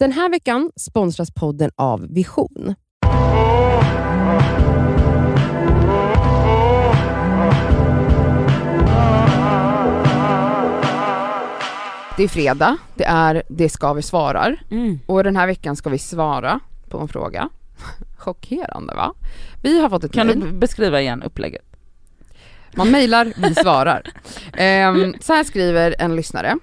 Den här veckan sponsras podden av Vision. Det är fredag, det är Det ska vi svarar Mm. och den här veckan ska vi svara på en fråga. Chockerande va? Vi har fått ett Kan mejl. du beskriva igen upplägget? Man mejlar, vi svarar. Ehm, så här skriver en lyssnare.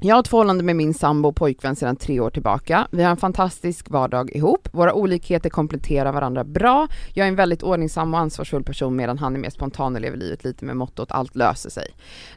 Jag har ett förhållande med min sambo och pojkvän sedan tre år tillbaka. Vi har en fantastisk vardag ihop. Våra olikheter kompletterar varandra bra. Jag är en väldigt ordningsam och ansvarsfull person medan han är mer spontan och lever livet lite med mottot allt löser sig.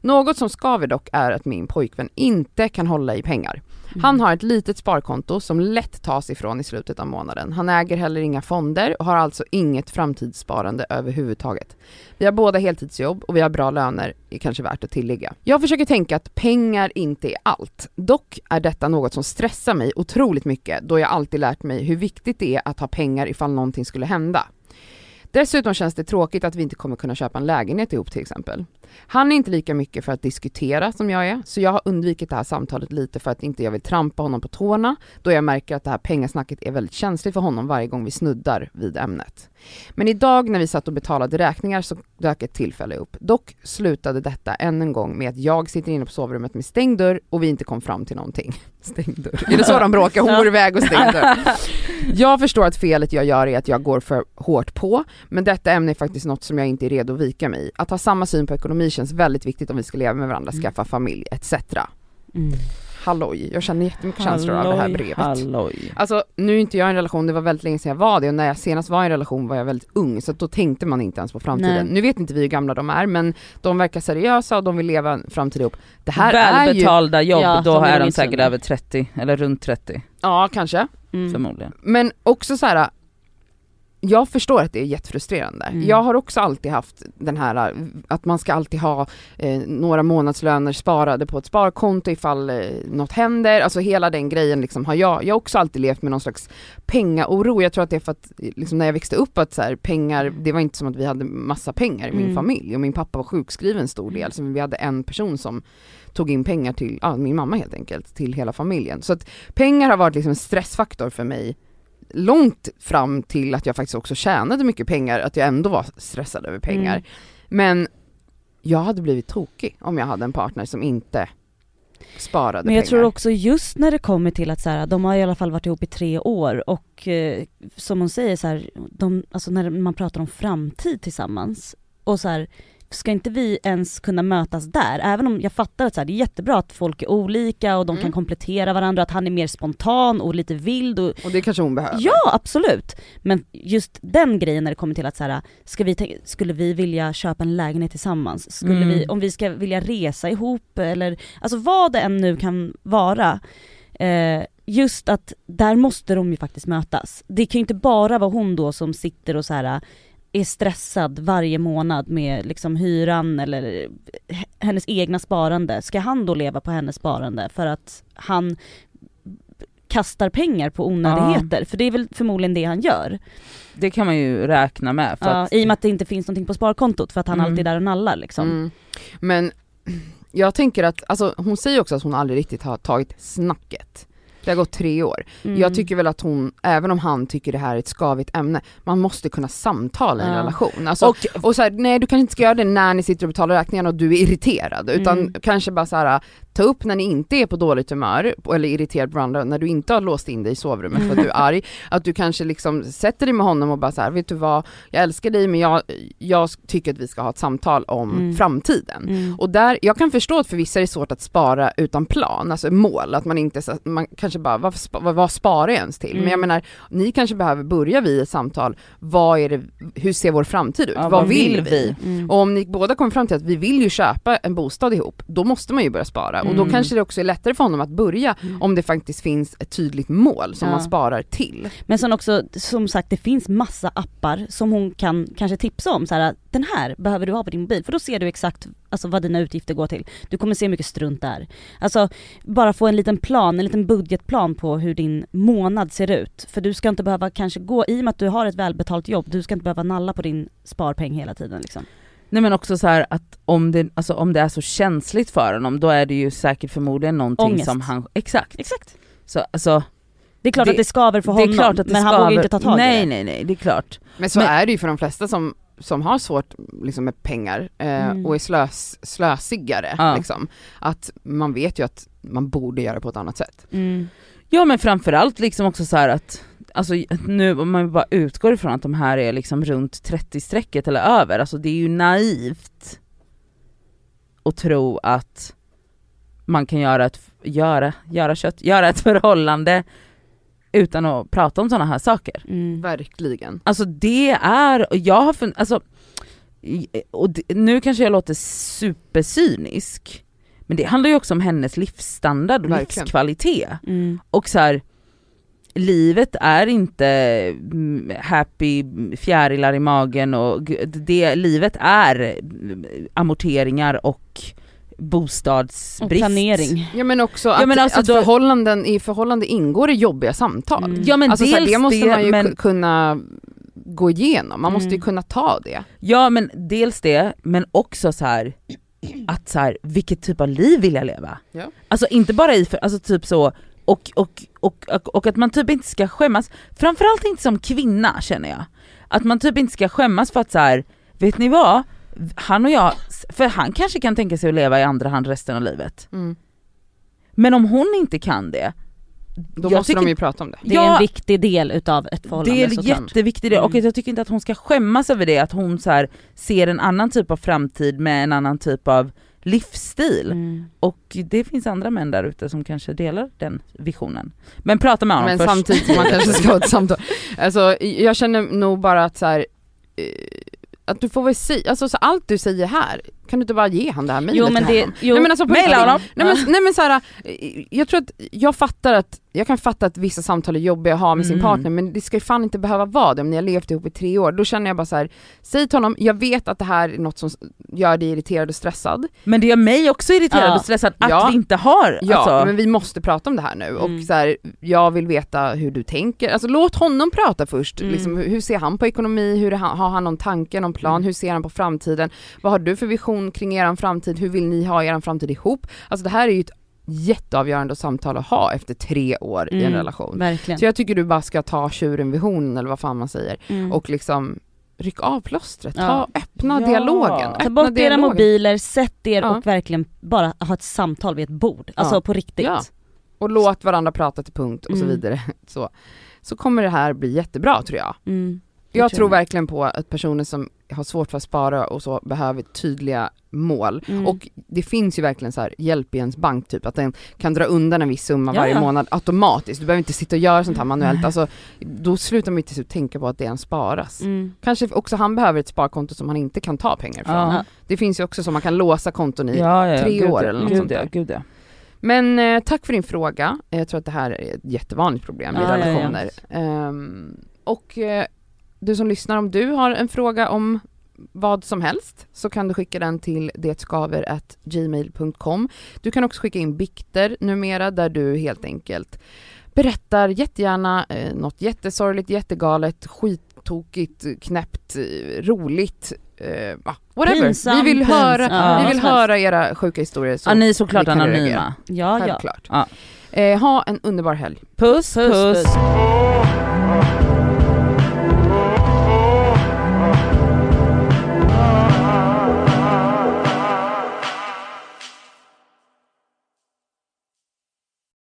Något som skaver dock är att min pojkvän inte kan hålla i pengar. Mm. Han har ett litet sparkonto som lätt tas ifrån i slutet av månaden. Han äger heller inga fonder och har alltså inget framtidssparande överhuvudtaget. Vi har båda heltidsjobb och vi har bra löner, är kanske värt att tillägga. Jag försöker tänka att pengar inte är allt. Dock är detta något som stressar mig otroligt mycket då jag alltid lärt mig hur viktigt det är att ha pengar ifall någonting skulle hända. Dessutom känns det tråkigt att vi inte kommer kunna köpa en lägenhet ihop till exempel. Han är inte lika mycket för att diskutera som jag är, så jag har undvikit det här samtalet lite för att inte jag vill trampa honom på tårna, då jag märker att det här pengasnacket är väldigt känsligt för honom varje gång vi snuddar vid ämnet. Men idag när vi satt och betalade räkningar så dök ett tillfälle upp. Dock slutade detta än en gång med att jag sitter inne på sovrummet med stängd dörr och vi inte kom fram till någonting. Stängd dörr. Är det så de bråkar? Hon går iväg och stängd dörr. Jag förstår att felet jag gör är att jag går för hårt på, men detta ämne är faktiskt något som jag inte är redo att vika mig i. Att ha samma syn på ekonomi känns väldigt viktigt om vi ska leva med varandra, skaffa familj etc. Mm. Halloj, jag känner jättemycket känslor av det här brevet. Halloj. Alltså nu är inte jag i en relation, det var väldigt länge sedan jag var det och när jag senast var i en relation var jag väldigt ung så då tänkte man inte ens på framtiden. Nej. Nu vet inte vi hur gamla de är men de verkar seriösa och de vill leva en framtid ihop. Det här är ju, Välbetalda jobb, Ja, då är är de säkert över 30, eller runt 30 ja kanske, Mm. förmodligen. men också så här. Jag förstår att det är jättefrustrerande. Mm. Jag har också alltid haft den här att man ska alltid ha eh, några månadslöner sparade på ett sparkonto ifall eh, något händer. Alltså hela den grejen liksom har jag, jag har också alltid levt med någon slags pengaoro. Jag tror att det är för att eh, liksom när jag växte upp att så här, pengar, det var inte som att vi hade massa pengar i min Mm. familj och min pappa var sjukskriven en stor del så vi hade en person som tog in pengar till, ja min mamma helt enkelt, till hela familjen. Så att pengar har varit liksom en stressfaktor för mig långt fram till att jag faktiskt också tjänade mycket pengar, att jag ändå var stressad över pengar. Mm. Men jag hade blivit tokig om jag hade en partner som inte sparade Men jag pengar. tror också just när det kommer till att så här, de har i alla fall varit ihop i tre år och eh, som hon säger så här, de, alltså när man pratar om framtid tillsammans och så här, ska inte vi ens kunna mötas där? Även om jag fattar att så här, det är jättebra att folk är olika och de Mm. kan komplettera varandra, att han är mer spontan och lite vild och Och det kanske hon behöver. Ja absolut! Men just den grejen när det kommer till att så här, ska vi skulle vi vilja köpa en lägenhet tillsammans? Skulle Mm. vi, om vi ska vilja resa ihop eller, alltså vad det än nu kan vara. Eh, just att där måste de ju faktiskt mötas. Det kan ju inte bara vara hon då som sitter och så här är stressad varje månad med liksom hyran eller hennes egna sparande. Ska han då leva på hennes sparande för att han kastar pengar på onödigheter? För det är väl förmodligen det han gör. Det kan man ju räkna med Ja, att, I och med att det inte finns någonting på sparkontot för att han Mm. alltid är där och nallar liksom. Mm. Men jag tänker att, alltså hon säger också att hon aldrig riktigt har tagit snacket. Det har gått tre år. Mm. Jag tycker väl att hon, även om han tycker det här är ett skavigt ämne, man måste kunna samtala i en Ja. relation. Alltså, och och så här, nej du kanske inte ska göra det när ni sitter och betalar räkningarna och du är irriterad, utan Mm. kanske bara så här ta upp när ni inte är på dåligt humör eller irriterad på varandra, när du inte har låst in dig i sovrummet för att Mm. du är arg, att du kanske liksom sätter dig med honom och bara så här, vet du vad, jag älskar dig men jag, jag tycker att vi ska ha ett samtal om Mm. framtiden. Mm. Och där, jag kan förstå att för vissa är det svårt att spara utan plan, alltså mål, att man inte, man kanske bara, vad, vad, vad sparar jag ens till? Men jag Mm. menar, ni kanske behöver börja vid ett samtal, vad är det, hur ser vår framtid ut? Ja, vad vill vi? Mm. Och om ni båda kommer fram till att vi vill ju köpa en bostad ihop, då måste man ju börja spara. Och då Mm. kanske det också är lättare för honom att börja Mm. om det faktiskt finns ett tydligt mål som Ja. man sparar till. Men sen också, som sagt det finns massa appar som hon kan kanske tipsa om så här, den här behöver du ha på din mobil för då ser du exakt alltså, vad dina utgifter går till. Du kommer se hur mycket strunt det är. Alltså bara få en liten plan, en liten budgetplan på hur din månad ser ut. För du ska inte behöva kanske gå, i och med att du har ett välbetalt jobb, du ska inte behöva nalla på din sparpeng hela tiden liksom. Nej men också så här att om det, alltså om det är så känsligt för honom då är det ju säkert förmodligen någonting Ångest. som han, exakt. Exakt. Så alltså Det är klart Det- att det skaver för det är honom, klart att det men han skaver. vågar inte ta tag nej, i det. Nej nej det är klart. Men så Men- är det ju för de flesta som, som har svårt liksom, med pengar eh, Mm. och är slös, slösigare. Ja. Liksom, att man vet ju att man borde göra på ett annat sätt. Mm. Ja men framförallt liksom också så här att, alltså nu om man bara utgår ifrån att de här är liksom runt 30-strecket eller över, alltså det är ju naivt att tro att man kan göra ett, göra, göra kött, göra ett förhållande utan att prata om sådana här saker. Mm. Verkligen. Alltså det är, och jag har funnit, alltså, och det, nu kanske jag låter supercynisk, men det handlar ju också om hennes livsstandard och Verkligen. livskvalitet. Mm. Och så här, livet är inte mm, happy fjärilar i magen och det, livet är mm, amorteringar och bostadsbrist. Och planering. Ja men också att, Ja, men alltså att då- förhållanden, i förhållande ingår det jobbiga samtal. Mm. Ja men alltså, så här, dels det måste man ju men, ku- kunna gå igenom, man måste ju Mm. kunna ta det. Ja men dels det, men också så här att så här, vilket typ av liv vill jag leva? Ja. Alltså inte bara i, för, alltså typ så, och, och, och, och, och att man typ inte ska skämmas, framförallt inte som kvinna känner jag. Att man typ inte ska skämmas för att så här, vet ni vad? Han och jag, för han kanske kan tänka sig att leva i andra hand resten av livet. Mm. Men om hon inte kan det, Då Jag måste tycker- de ju prata om det. Det är Ja. en viktig del utav ett förhållande det är såklart. jätteviktigt det, och Mm. jag tycker inte att hon ska skämmas över det, att hon så här, ser en annan typ av framtid med en annan typ av livsstil. Mm. Och det finns andra män där ute som kanske delar den visionen. Men prata med honom Men först. samtidigt som man kanske ska ha ett samtal. Alltså jag känner nog bara att så här, eh, att du får väl säga, alltså så allt du säger här, kan du inte bara ge han det här mejlet Jo men det, jo, Nej men alltså på Maila honom! Nej men, nej men så här, eh, jag tror att, jag fattar att, jag kan fatta att vissa samtal är jobbiga att ha med sin Mm. partner men det ska ju fan inte behöva vara det om ni har levt ihop i tre år. Då känner jag bara så här, säg till honom, jag vet att det här är något som gör dig irriterad och stressad. Men det gör mig också irriterad Ja. och stressad att Ja. vi inte har, Ja, alltså. men vi måste prata om det här nu Mm. och så här, jag vill veta hur du tänker, alltså låt honom prata först. Mm. Liksom, hur, ser han på ekonomi, hur han, har han någon tanke, någon plan, Mm. hur ser han på framtiden, vad har du för vision kring eran framtid, hur vill ni ha eran framtid ihop? Alltså det här är ju ett jätteavgörande samtal att ha efter tre år i en Mm. relation. verkligen. Så jag tycker du bara ska ta tjuren vid hornen eller vad fan man säger Mm. och liksom ryck av plåstret, Ja. ta, öppna Ja. dialogen. Ta Ta öppna bort era dialogen. mobiler, sätt er Ja. och verkligen bara ha ett samtal vid ett bord. Alltså Ja. på riktigt. Ja. och låt varandra prata till punkt och så Mm. vidare. Så, så kommer det här bli jättebra tror jag. Mm. Jag tror verkligen på att personer som har svårt för att spara och så behöver tydliga mål. Mm. Och det finns ju verkligen så här hjälp i ens bank typ, att den kan dra undan en viss summa Ja, varje ja. månad automatiskt. Du behöver inte sitta och göra sånt här manuellt. Alltså, då slutar man ju till slut tänka på att det ens sparas. Mm. Kanske också han behöver ett sparkonto som han inte kan ta pengar från. Ja. Det finns ju också som man kan låsa konton i. Ja, tre år eller något sånt där. Gud. Men eh, tack för din fråga. Jag tror att det här är ett jättevanligt problem i relationer. Ehm, och eh, du som lyssnar, om du har en fråga om vad som helst så kan du skicka den till detskaver.gmail.com. Du kan också skicka in bikter numera där du helt enkelt berättar jättegärna eh, något jättesorgligt, jättegalet, skittokigt, knäppt, eh, roligt, eh, whatever. Pinsamt, vi vill, höra, ja, vi vill höra era sjuka historier. Så ja ni är såklart anonyma. reagera. Ja, ja. Självklart. Ja. Eh, ha en underbar helg. Puss, Puss, puss. puss.